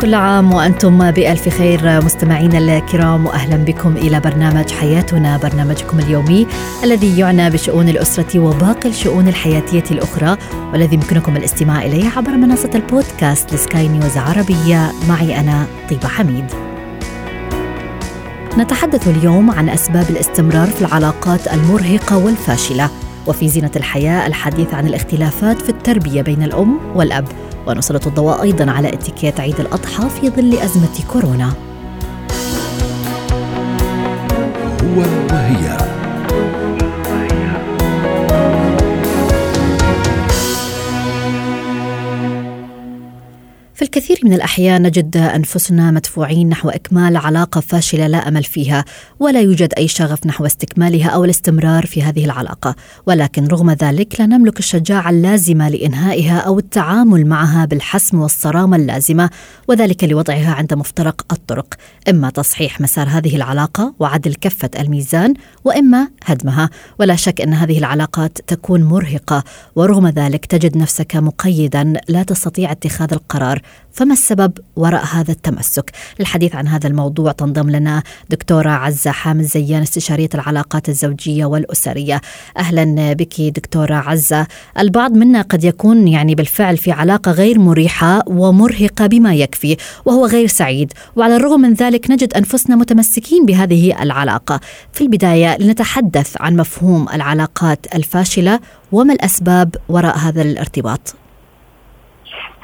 كل عام وأنتم بألف خير مستمعينا الكرام واهلا بكم إلى برنامج حياتنا برنامجكم اليومي الذي يعنى بشؤون الأسرة وباقي الشؤون الحياتية الأخرى والذي يمكنكم الاستماع إليه عبر منصة البودكاست لسكاي نيوز عربية معي أنا طيبة حميد. نتحدث اليوم عن أسباب الاستمرار في العلاقات المرهقة والفاشلة وفي زينة الحياة الحديث عن الاختلافات في التربية بين الأم والأب ونسلط الضوء أيضا على اتيكيت عيد الأضحى في ظل أزمة كورونا. هو وهي الكثير من الأحيان نجد أنفسنا مدفوعين نحو إكمال علاقة فاشلة لا أمل فيها ولا يوجد أي شغف نحو استكمالها أو الاستمرار في هذه العلاقة. ولكن رغم ذلك لا نملك الشجاعة اللازمة لإنهائها أو التعامل معها بالحسم والصرامة اللازمة وذلك لوضعها عند مفترق الطرق. إما تصحيح مسار هذه العلاقة وعدل كفة الميزان وإما هدمها. ولا شك أن هذه العلاقات تكون مرهقة ورغم ذلك تجد نفسك مقيدا لا تستطيع اتخاذ القرار. فما السبب وراء هذا التمسك؟ للحديث عن هذا الموضوع تنضم لنا دكتورة عزة حامد زيان استشارية العلاقات الزوجية والأسرية. أهلا بك دكتورة عزة. البعض منا قد يكون يعني بالفعل في علاقة غير مريحة ومرهقة بما يكفي وهو غير سعيد. وعلى الرغم من ذلك نجد أنفسنا متمسكين بهذه العلاقة. في البداية لنتحدث عن مفهوم العلاقات الفاشلة وما الأسباب وراء هذا الارتباط؟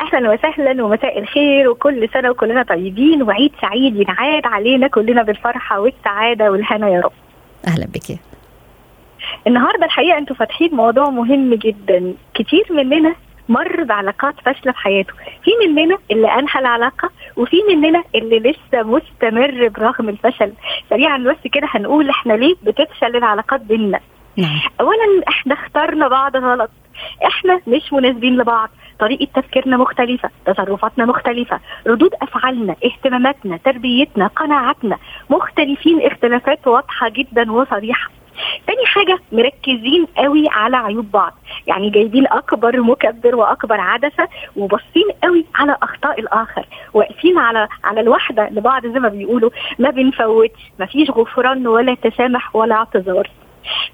أهلا وسهلا ومساء الخير وكل سنة وكلنا طيبين وعيد سعيد ينعاد علينا كلنا بالفرحة والسعادة والهنا يا رب. أهلا بك. النهارده الحقيقة أنتوا فاتحين موضوع مهم جدا. كتير مننا مر بعلاقات فاشلة في حياته. في مننا اللي انهى العلاقة وفي مننا اللي لسه مستمر برغم الفشل. سريعا بس كده هنقول إحنا ليه بتفشل العلاقات بينا. نعم. اولا إحنا اخترنا بعض غلط. إحنا مش مناسبين لبعض. طريقة تفكيرنا مختلفة تصرفاتنا مختلفة ردود أفعالنا اهتماماتنا تربيتنا قناعاتنا. مختلفين اختلافات واضحة جدا وصريحة. تاني حاجة مركزين قوي على عيوب بعض. يعني جايبين أكبر مكبر وأكبر عدسة وباصين قوي على أخطاء الآخر. واقفين على على الواحدة لبعض زي ما بيقولوا. ما بنفوتش مفيش غفران ولا تسامح ولا اعتذار.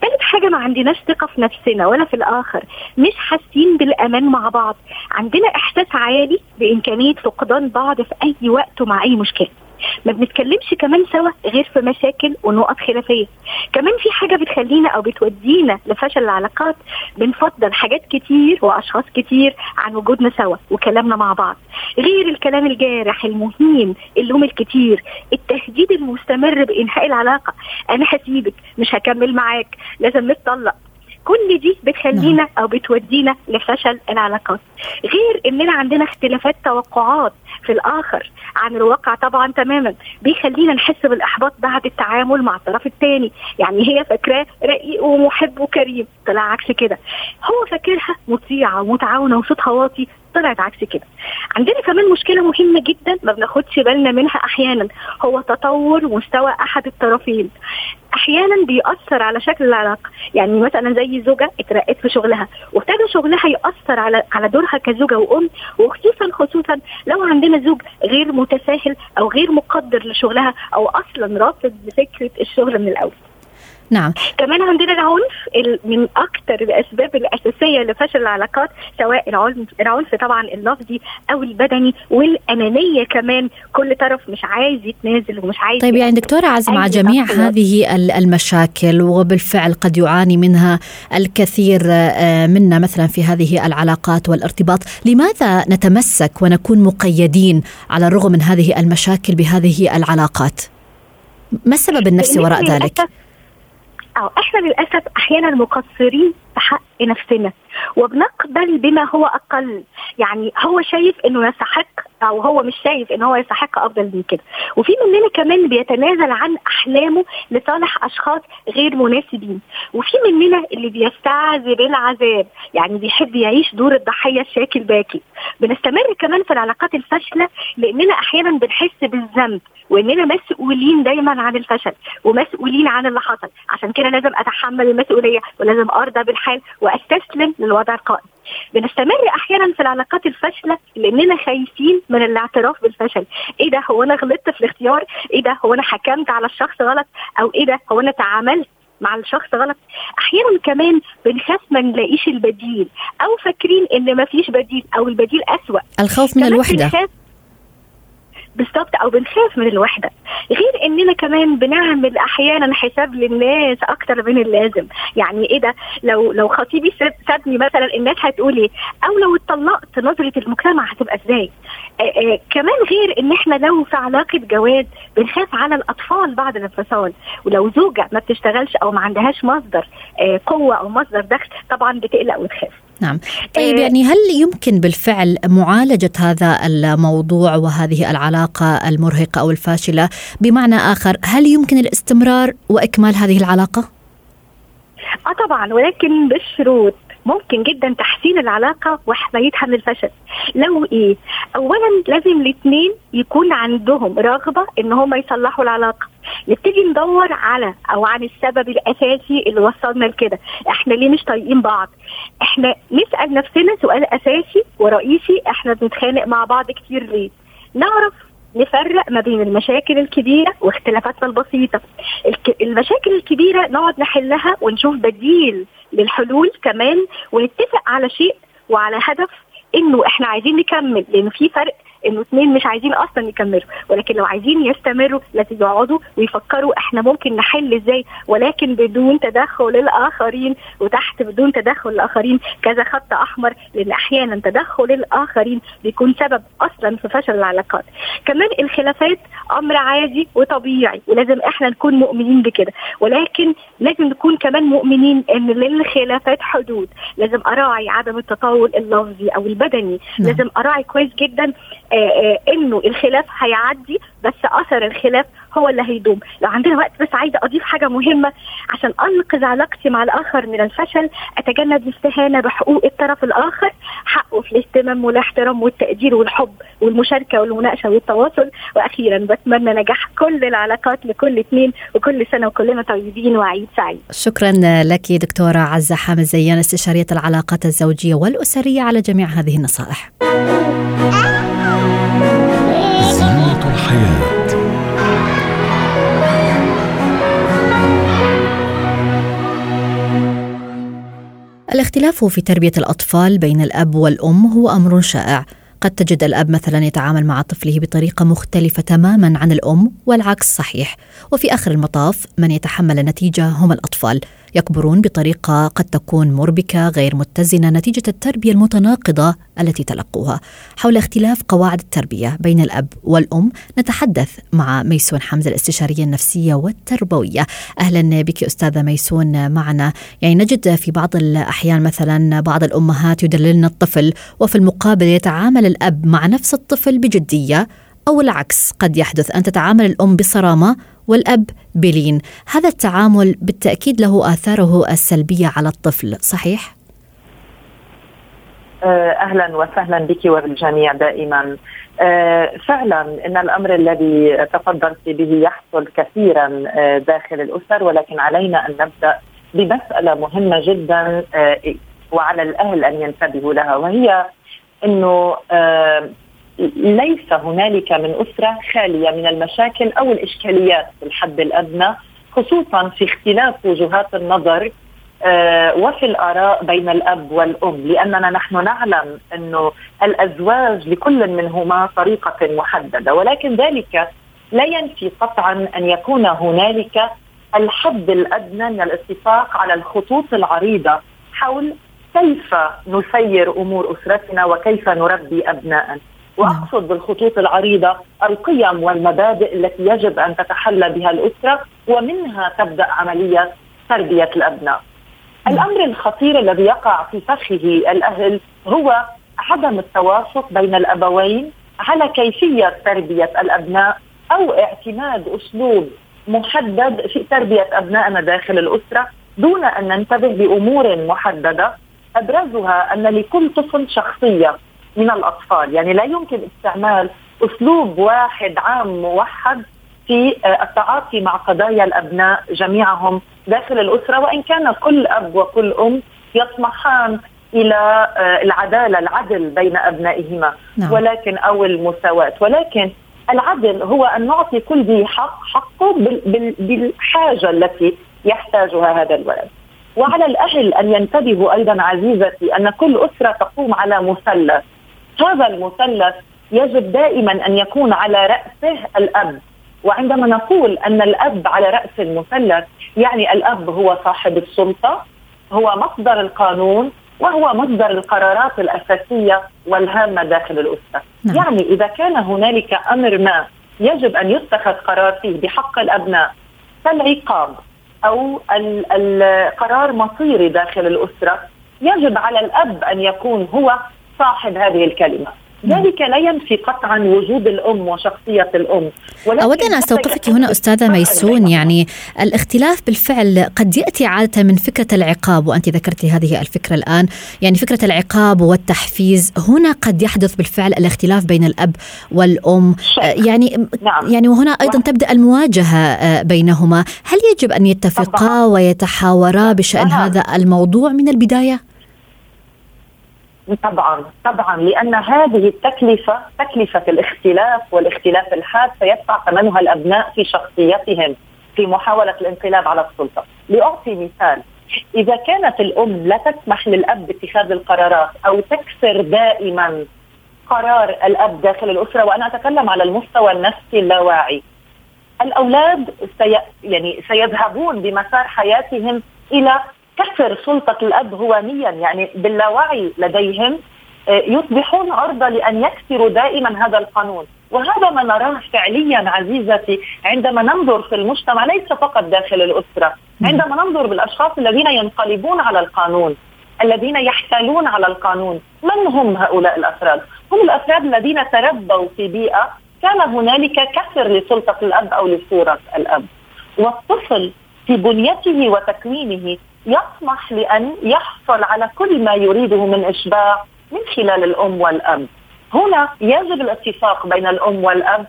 ثالث حاجة ما عندناش ثقة في نفسنا ولا في الآخر. مش حاسين بالأمان مع بعض. عندنا إحساس عالي بإمكانية فقدان بعض في أي وقت ومع أي مشكلة. ما بنتكلمش كمان سوا غير في مشاكل ونقط خلافية. كمان في حاجة بتخلينا أو بتودينا لفشل العلاقات بنفضل حاجات كتير وأشخاص كتير عن وجودنا سوا وكلامنا مع بعض. غير الكلام الجارح المهين اللوم الكتير التهديد المستمر بإنهاء العلاقة. أنا هسيبك مش هكمل معاك لازم نتطلق. كل دي بتخلينا أو بتودينا لفشل العلاقات. غير إننا عندنا اختلافات توقعات في الآخر عن الواقع طبعا تماما بيخلينا نحس بالإحباط بعد التعامل مع الطرف الثاني يعني هي فاكراه رقيق ومحب وكريم طلع عكس كده. هو فاكرها مطيعة ومتعاونة وصوتها واطي طلعت عكس كده. عندنا كمان مشكلة مهمة جدا ما بناخدش بالنا منها أحيانا هو تطور مستوى أحد الطرفين. أحيانا بيأثر على شكل العلاقة. يعني مثلا زي زوجة اترقت في شغلها وابتدى شغلها يأثر على على دورها كزوجة وأم وخصوصا خصوصا لو عندنا زوج غير متساهل أو غير مقدر لشغلها أو أصلا رافض لفكرة الشغل من الأول. نعم. كمان عندنا العنف ال- من أكتر الأسباب الأساسية لفشل العلاقات سواء العنف العنف طبعا اللفظي أو البدني والأنانية كمان. كل طرف مش عايز يتنازل ومش عايز طيب يعني دكتورة عزة مع جميع تفصيلات. هذه ال- المشاكل وبالفعل قد يعاني منها الكثير آه، منا مثلا في هذه العلاقات والارتباط. لماذا نتمسك ونكون مقيدين على الرغم من هذه المشاكل بهذه العلاقات؟ ما السبب النفسي وراء ذلك؟ إحنا للأسف أحيانا مقصرين حق نفسنا وبنقبل بما هو أقل. يعني هو شايف إنه يستحق أو هو مش شايف ان هو يستحق أفضل من كده. وفي مننا كمان بيتنازل عن أحلامه لصالح أشخاص غير مناسبين. وفي مننا اللي بيستعذب العذاب. يعني بيحب يعيش دور الضحية الشاكي الباكي بنستمر كمان في العلاقات الفاشلة لأننا أحيانا بنحس بالذنب وإننا مسؤولين دايما عن الفشل ومسؤولين عن اللي حصل. عشان كده لازم أتحمل المسؤولية ولازم أرضى بالحال وأستسلم للوضع القائم. بنستمر أحيانا في العلاقات الفاشلة لأننا خايفين من الاعتراف بالفشل. إيه ده؟ هو أنا غلطت في الاختيار؟ إيه ده؟ هو أنا حكمت على الشخص غلط؟ أو إيه ده؟ هو أنا تعاملت مع الشخص غلط؟ أحيانا كمان بنخاف ما نلاقيش البديل أو فاكرين إن ما فيش بديل أو البديل أسوأ. الخوف من الوحدة. بالظبط أو بنخاف من الوحدة. غير إننا كمان بنعمل أحيانا حساب للناس أكتر من اللازم. يعني إيه ده؟ لو لو خطيبي سابني مثلا الناس هتقول إيه أو لو اتطلقت نظرة المجتمع هتبقى إزاي؟ كمان غير إن إحنا لو في علاقة جواز بنخاف على الأطفال بعد الانفصال. ولو زوجة ما بتشتغلش أو ما عندهاش مصدر قوة أو مصدر دخل طبعا بتقلق وتخاف. نعم. طيب يعني هل يمكن بالفعل معالجة هذا الموضوع وهذه العلاقة المرهقة أو الفاشلة بمعنى آخر هل يمكن الاستمرار وإكمال هذه العلاقة؟ آه طبعا ولكن بالشروط. ممكن جدا تحسين العلاقة وحمايتها من الفشل. لو إيه اولا لازم الاثنين يكون عندهم رغبة إن هم يصلحوا العلاقة. نبتدي ندور على أو عن السبب الأساسي اللي وصلنا لكده. إحنا ليه مش طايقين بعض؟ إحنا نسأل نفسنا سؤال أساسي ورئيسي إحنا بنتخانق مع بعض كتير ليه؟ نعرف نفرق ما بين المشاكل الكبيرة واختلافاتنا البسيطة. المشاكل الكبيرة نقعد نحلها ونشوف بديل للحلول كمان ونتفق على شيء وعلى هدف إنه إحنا عايزين نكمل لأنه في فرق انه اثنين مش عايزين أصلا يكملوا ولكن لو عايزين يستمروا لازم يقعدوا ويفكروا إحنا ممكن نحل إزاي ولكن بدون تدخل الاخرين وتحت بدون تدخل الاخرين. كذا خط احمر لأن أحيانا تدخل الاخرين بيكون سبب أصلا في فشل العلاقات. كمان الخلافات أمر عادي وطبيعي ولازم إحنا نكون مؤمنين بكده. ولكن لازم نكون كمان مؤمنين ان للخلافات حدود. لازم اراعي عدم التطاول اللفظي أو البدني. نعم. لازم اراعي كويس جدا إنه الخلاف هيعدي بس أثر الخلاف هو اللي هيدوم. لو عندنا وقت بس عايزة أضيف حاجة مهمة. عشان أنقذ علاقتي مع الآخر من الفشل أتجنب الاستهانة بحقوق الطرف الآخر حقه في الاهتمام والاحترام والتقدير والحب والمشاركة والمناقشة والتواصل. وأخيرا بتمنى نجاح كل العلاقات لكل اثنين وكل سنة وكلنا طيبين وعيد سعيد. شكرا لك دكتورة عزة حامد زيان استشارية العلاقات الزوجية والأسرية على جميع هذه النصائح. زينة الحياة. الاختلاف في تربية الأطفال بين الأب والأم هو أمر شائع. قد تجد الأب مثلا يتعامل مع طفله بطريقة مختلفة تماما عن الأم والعكس صحيح. وفي آخر المطاف من يتحمل النتيجه هم الأطفال. يكبرون بطريقة قد تكون مربكة غير متزنة نتيجة التربية المتناقضة التي تلقوها. حول اختلاف قواعد التربية بين الأب والأم نتحدث مع ميسون حمزة الاستشارية النفسية والتربوية. أهلا بك أستاذة ميسون معنا، يعني نجد في بعض الأحيان مثلا بعض الأمهات يدللن الطفل وفي المقابل يتعامل الأب مع نفس الطفل بجدية أو العكس قد يحدث أن تتعامل الأم بصرامة والأب بلين هذا التعامل بالتأكيد له آثاره السلبية على الطفل صحيح؟ أهلا وسهلا بك وبالجميع دائما. فعلا إن الأمر الذي تفضلت به يحصل كثيرا داخل الأسر ولكن علينا أن نبدأ بمسألة مهمة جدا وعلى الأهل أن ينتبهوا لها وهي إنه ليس هنالك من أسرة خالية من المشاكل أو الإشكاليات في الحد الأدنى خصوصا في اختلاف وجهات النظر وفي الآراء بين الأب والأم لأننا نحن نعلم أنه الأزواج لكل منهما طريقة محددة ولكن ذلك لا ينفي قطعا أن يكون هنالك الحد الأدنى من الاتفاق على الخطوط العريضة حول كيف نسير أمور أسرتنا وكيف نربي ابناء وأقصد بالخطوط العريضة القيم والمبادئ التي يجب أن تتحلى بها الأسرة ومنها تبدأ عملية تربية الأبناء. الأمر الخطير الذي يقع في فخه الأهل هو عدم التوافق بين الأبوين على كيفية تربية الأبناء أو اعتماد أسلوب محدد في تربية أبنائنا داخل الأسرة دون أن ننتبه بامور محددة أبرزها أن لكل طفل شخصية من الأطفال، يعني لا يمكن استعمال أسلوب واحد عام موحد في التعاطي مع قضايا الأبناء جميعهم داخل الأسرة وإن كان كل أب وكل أم يطمحان إلى آه، العدالة العدل بين أبنائهما. نعم. ولكن أو المساواة. ولكن العدل هو أن نعطي كل ذي حق حقه بالحاجة التي يحتاجها هذا الولد. وعلى الأهل أن ينتبهوا أيضا عزيزتي أن كل أسرة تقوم على مثلث هذا المثلث يجب دائما أن يكون على رأسه الأب وعندما نقول أن الأب على رأس المثلث يعني الأب هو صاحب السلطة هو مصدر القانون وهو مصدر القرارات الأساسية والهامة داخل الاسره نعم. يعني إذا كان هنالك أمر ما يجب أن يتخذ قرار فيه بحق الأبناء كالعقاب أو القرار مصيري داخل الأسرة يجب على الأب أن يكون هو صاحب هذه الكلمة. ذلك لا ينفي قطعا وجود الأم وشخصية الأم. اود ان استوقفك هنا أستاذة ميسون. يعني الاختلاف بالفعل قد يأتي عادة من فكرة العقاب وأنت ذكرتي هذه الفكرة الآن. يعني فكرة العقاب والتحفيز هنا قد يحدث بالفعل الاختلاف بين الأب والأم. يعني نعم. يعني وهنا أيضا تبدأ المواجهة بينهما. هل يجب أن يتفقا ويتحاورا بشأن نعم. هذا الموضوع من البداية؟ طبعا طبعا لأن هذه التكلفة تكلفة الاختلاف والاختلاف الحاد سيدفع ثمنها الأبناء في شخصيتهم في محاولة الانقلاب على السلطة، لأعطي مثال إذا كانت الأم لا تسمح للأب باتخاذ القرارات أو تكسر دائما قرار الأب داخل الأسرة وأنا أتكلم على المستوى النفسي اللاواعي الأولاد سي يعني سيذهبون بمسار حياتهم إلى كسر سلطة الأب هوانيا يعني باللاوعي لديهم آه، يصبحون عرضة لأن يكسروا دائما هذا القانون وهذا ما نراه فعليا عزيزتي عندما ننظر في المجتمع ليس فقط داخل الأسرة عندما ننظر بالأشخاص الذين ينقلبون على القانون الذين يحتالون على القانون من هم هؤلاء الأفراد؟ هم الأفراد الذين تربوا في بيئة كان هنالك كسر لسلطة الأب أو لصورة الأب والطفل في بنيته وتكوينه يطمح لأن يحصل على كل ما يريده من إشباع من خلال الأم والأب. هنا يجب الاتفاق بين الأم والأب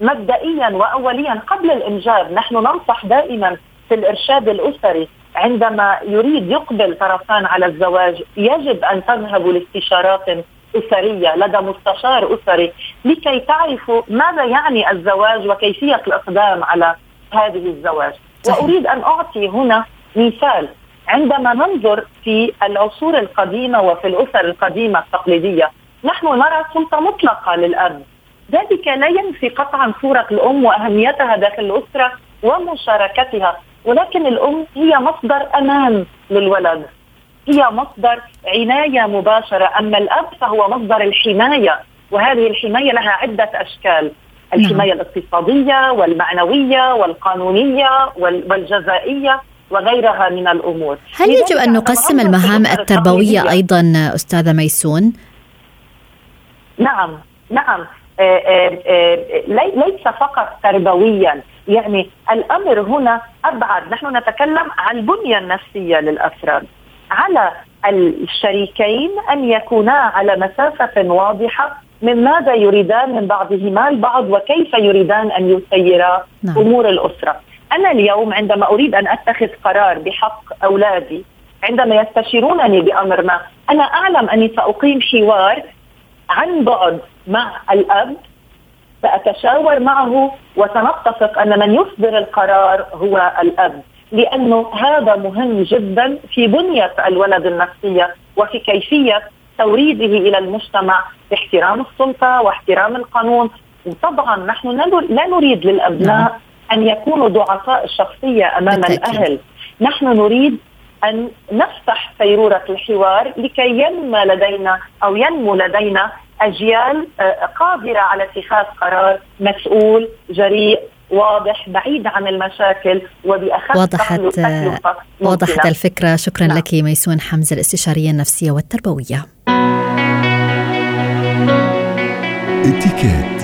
مبدئيا وأوليا. قبل الإنجاب نحن ننصح دائما في الإرشاد الأسري عندما يريد يقبل طرفان على الزواج يجب أن تذهبوا لاستشارات أسرية لدى مستشار أسري لكي تعرفوا ماذا يعني الزواج وكيفية الإقدام على هذه الزواج. وأريد أن أعطي هنا مثال. عندما ننظر في العصور القديمة وفي الأسر القديمة التقليدية نحن نرى سلطة مطلقة للاب ذلك لا ينفي قطعا صورة الأم وأهميتها داخل الأسرة ومشاركتها ولكن الأم هي مصدر أمان للولد. هي مصدر عناية مباشرة. أما الأب فهو مصدر الحماية وهذه الحماية لها عدة أشكال. الحماية الاقتصادية والمعنوية والقانونية والجزائية. وغيرها من الأمور. هل يجب أن نقسم المهام التربوية أيضا أستاذة ميسون؟ نعم نعم. آه، آه، آه، ليس فقط تربويا. يعني الأمر هنا أبعد. نحن نتكلم عن البنيه النفسيه للأفراد. على الشريكين أن يكونا على مسافة واضحة من ماذا يريدان من بعضهما البعض وكيف يريدان أن يسيرا نعم. أمور الأسرة. أنا اليوم عندما أريد أن أتخذ قرار بحق أولادي عندما يستشيرونني بأمر ما أنا أعلم أني سأقيم حوار عن بعد مع الأب سأتشاور معه وسنتفق أن من يصدر القرار هو الأب لأنه هذا مهم جدا في بنية الولد النفسية وفي كيفية توريده إلى المجتمع باحترام السلطة واحترام القانون وطبعا نحن لا نريد للأبناء. أن يكونوا ضعفاء الشخصية أمام بالتأكيد. الأهل. نحن نريد أن نفتح سيروره الحوار لكي ينمى لدينا أو ينمو لدينا أجيال آه، قادرة على اتخاذ قرار مسؤول جريء واضح بعيد عن المشاكل وبأخف وضحت وضحت الفكرة. شكرا نعم. لك ميسون حمزة الاستشارية النفسية والتربوية. اتكات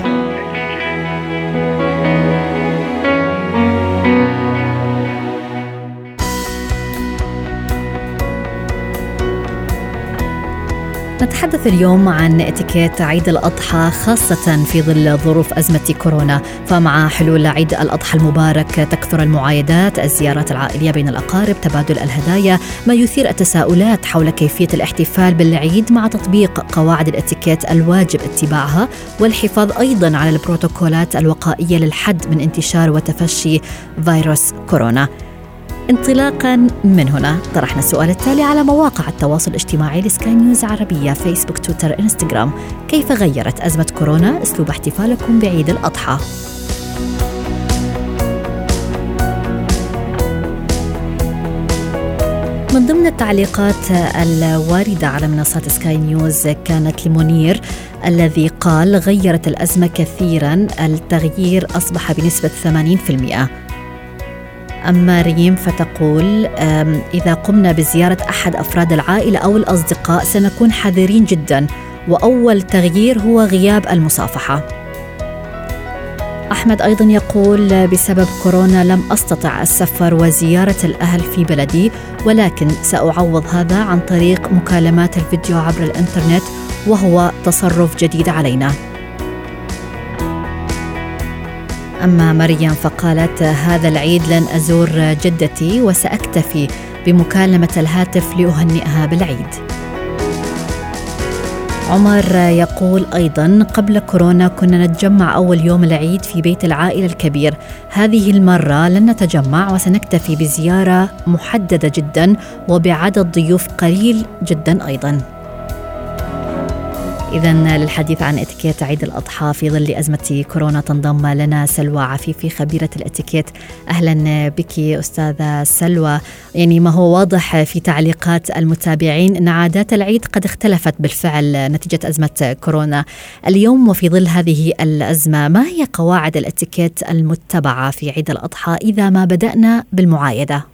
نتحدث اليوم عن اتيكيت عيد الأضحى خاصة في ظل ظروف أزمة كورونا. فمع حلول عيد الأضحى المبارك تكثر المعايدات الزيارات العائلية بين الأقارب تبادل الهدايا ما يثير التساؤلات حول كيفية الاحتفال بالعيد مع تطبيق قواعد الاتيكيت الواجب اتباعها والحفاظ أيضا على البروتوكولات الوقائية للحد من انتشار وتفشي فيروس كورونا. انطلاقا من هنا. طرحنا السؤال التالي على مواقع التواصل الاجتماعي لسكاي نيوز عربية فيسبوك تويتر انستغرام كيف غيرت أزمة كورونا؟ أسلوب احتفالكم بعيد الأضحى. من ضمن التعليقات الواردة على منصات سكاي نيوز كانت لمنير الذي قال غيرت الأزمة كثيرا التغيير أصبح بنسبة 80% أما ريم فتقول إذا قمنا بزيارة أحد أفراد العائلة أو الأصدقاء سنكون حذرين جدا وأول تغيير هو غياب المصافحة. أحمد أيضا يقول بسبب كورونا لم أستطع السفر وزيارة الأهل في بلدي ولكن سأعوض هذا عن طريق مكالمات الفيديو عبر الإنترنت وهو تصرف جديد علينا. أما مريم فقالت هذا العيد لن أزور جدتي وسأكتفي بمكالمة الهاتف لأهنئها بالعيد. عمر يقول أيضا قبل كورونا كنا نتجمع أول يوم العيد في بيت العائلة الكبير. هذه المرة لن نتجمع وسنكتفي بزيارة محددة جدا وبعدد ضيوف قليل جدا أيضا. إذا للحديث عن إتيكيت عيد الأضحى في ظل أزمة كورونا تنضم لنا سلوى عفيفي خبيرة الإتيكيت. أهلا بك أستاذة سلوى. يعني ما هو واضح في تعليقات المتابعين أن عادات العيد قد اختلفت بالفعل نتيجة أزمة كورونا. اليوم وفي ظل هذه الأزمة ما هي قواعد الإتيكيت المتبعة في عيد الأضحى إذا ما بدأنا بالمعايدة؟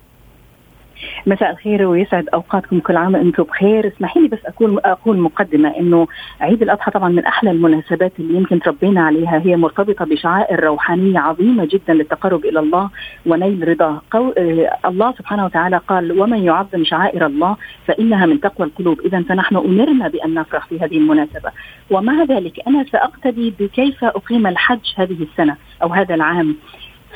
مساء الخير ويسعد أوقاتكم كل عام وأنتم بخير. اسمحي لي بس اكون أقول مقدمة إنه عيد الأضحى طبعا من أحلى المناسبات اللي يمكن تربينا عليها. هي مرتبطة بشعائر روحانية عظيمة جدا للتقرب إلى الله ونيل رضاه قو... آه الله سبحانه وتعالى قال ومن يعظم شعائر الله فإنها من تقوى القلوب. اذا فنحن أمرنا بأن نفرح في هذه المناسبة. ومع ذلك أنا سأقتدي بكيف أقيم الحج هذه السنة أو هذا العام.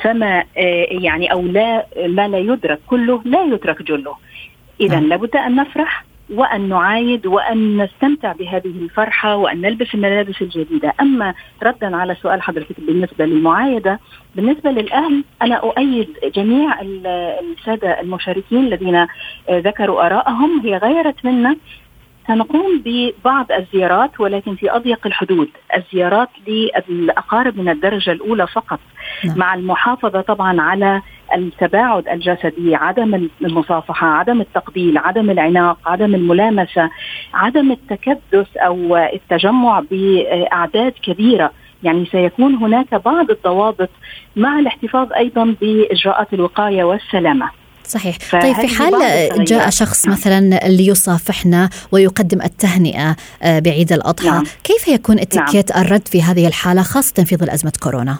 فما آه، يعني أو لا ما لا يدرك كله لا يترك جله. إذا نعم. لابد أن نفرح وأن نعايد وأن نستمتع بهذه الفرحة وأن نلبس الملابس الجديدة، أما ردا على سؤال حضرتك بالنسبة للمعايدة، بالنسبة للأهل أنا أؤيد جميع السادة المشاركين الذين آه، ذكروا ارائهم هي غيرت منا سنقوم ببعض الزيارات ولكن في أضيق الحدود، الزيارات للأقارب من الدرجة الأولى فقط نعم. مع المحافظة طبعا على التباعد الجسدي، عدم المصافحة، عدم التقبيل، عدم العناق، عدم الملامسة، عدم التكدس أو التجمع بأعداد كبيرة، يعني سيكون هناك بعض الضوابط مع الاحتفاظ أيضا بإجراءات الوقاية والسلامة. صحيح طيب في حال جاء شخص نعم. مثلا ليصافحنا ويقدم التهنئة آه، بعيد الأضحى نعم. كيف يكون اتيكيت نعم. الرد في هذه الحالة خاصة في ظل أزمة كورونا؟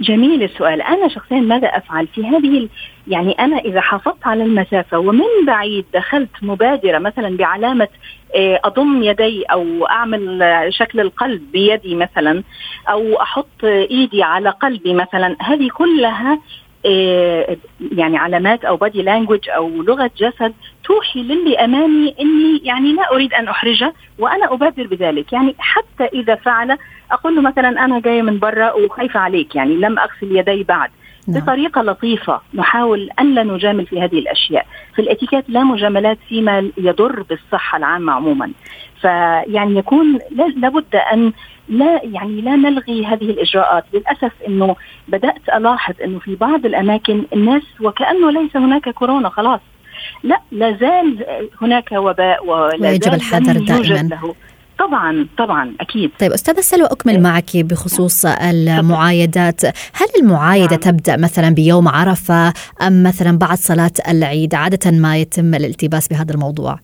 جميل السؤال أنا شخصيا ماذا أفعل في هذه يعني أنا إذا حافظت على المسافة ومن بعيد دخلت مبادرة مثلا بعلامة آه، أضم يدي أو أعمل شكل القلب بيدي مثلا أو أحط إيدي على قلبي مثلا هذه كلها آه، يعني علامات أو بادي لانجوج أو لغة جسد توحي للي أمامي إني يعني لا أريد أن أحرجه وأنا أبادر بذلك. يعني حتى إذا فعل أقول له مثلا أنا جاية من برا وخايفة عليك يعني لم أغسل يدي بعد. نعم. بطريقة لطيفة نحاول أن لا نجامل في هذه الأشياء. في الاتيكيت لا مجاملات فيما يضر بالصحة العامة عموما. فيعني يكون لابد أن لا يعني لا نلغي هذه الإجراءات. للأسف إنه بدأت ألاحظ إنه في بعض الأماكن الناس وكأنه ليس هناك كورونا خلاص. لا لا زال هناك وباء ولا ويجب الحذر دائما. له. طبعا طبعا أكيد. طيب أستاذة سلوى أكمل معك بخصوص المعايدات. هل المعايدة نعم. تبدأ مثلا بيوم عرفة أم مثلا بعد صلاة العيد؟ عادة ما يتم الالتباس بهذا الموضوع.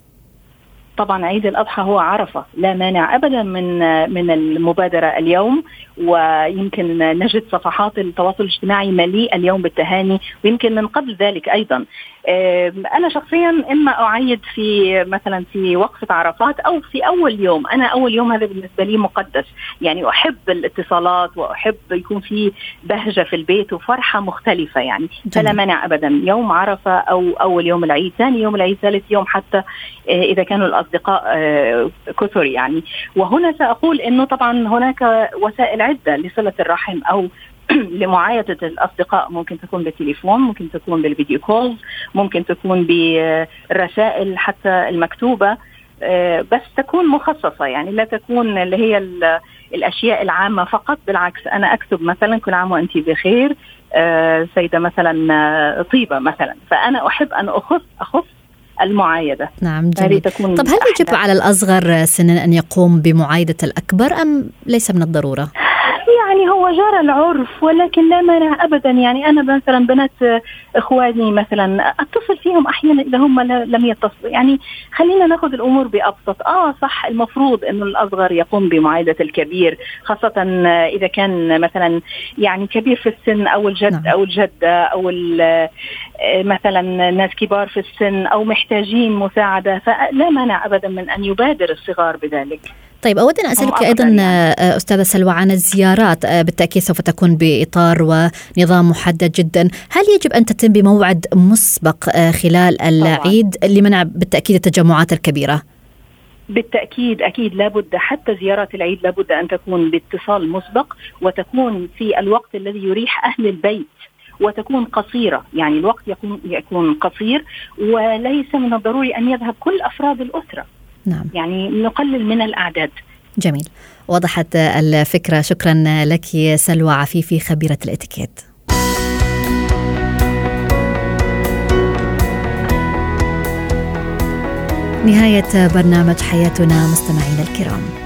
طبعا عيد الأضحى هو عرفة لا مانع ابدا من من المبادرة اليوم ويمكن نجد صفحات التواصل الاجتماعي مليئه اليوم بالتهاني ويمكن من قبل ذلك أيضا. أنا شخصيا إما أعيد في مثلا في وقفه عرفات أو في أول يوم. أنا أول يوم هذا بالنسبة لي مقدس. يعني أحب الاتصالات وأحب يكون في بهجة في البيت وفرحة مختلفة يعني. فلا مانع ابدا. يوم عرفة أو أول يوم العيد ثاني يوم العيد ثالث يوم حتى آه، إذا كانوا الأصدقاء آه، كثر يعني. وهنا سأقول إنه طبعا هناك وسائل عدة لصلة الرحم أو لمعايدة الأصدقاء. ممكن تكون بالتليفون ممكن تكون بالفيديو كولز ممكن تكون بالرسائل حتى المكتوبة. آه، بس تكون مخصصة يعني لا تكون اللي هي الأشياء العامة فقط. بالعكس أنا أكتب مثلا كل عام وأنت بخير. آه، سيدة مثلا آه، طيبة مثلا. فأنا أحب أن أخص أخص المعايدة. نعم جميل. تكون طب هل يجب على الأصغر سنا أن يقوم بمعايدة الأكبر أم ليس من الضرورة؟ يعني هو جرى العرف ولكن لا مانع ابدا. يعني أنا مثلا بنات إخواني مثلا أتصل فيهم أحيانا إذا هم لم يتصلوا. يعني خلينا نأخذ الأمور بأبسط. آه صح المفروض إنه الأصغر يقوم بمعايدة الكبير خاصة إذا كان مثلا يعني كبير في السن أو الجد نعم. أو الجدة أو مثلا ناس كبار في السن أو محتاجين مساعدة. فلا مانع ابدا من أن يبادر الصغار بذلك. طيب أود أن أسألك أيضا يعني. أستاذة سلوى عن الزيارات. آه، بالتأكيد سوف تكون بإطار ونظام محدد جدا. هل يجب أن تتم بموعد مسبق آه، خلال العيد لمنع بالتأكيد التجمعات الكبيرة؟ بالتأكيد أكيد لابد حتى زيارات العيد لابد أن تكون باتصال مسبق وتكون في الوقت الذي يريح أهل البيت وتكون قصيرة. يعني الوقت يكون يكون قصير وليس من الضروري أن يذهب كل أفراد الأسرة. نعم. يعني نقلل من الأعداد. جميل. وضحت الفكرة. شكرا لك سلوى عفيفي خبيرة الإتيكيت. نهاية برنامج حياتنا مستمعينا الكرام.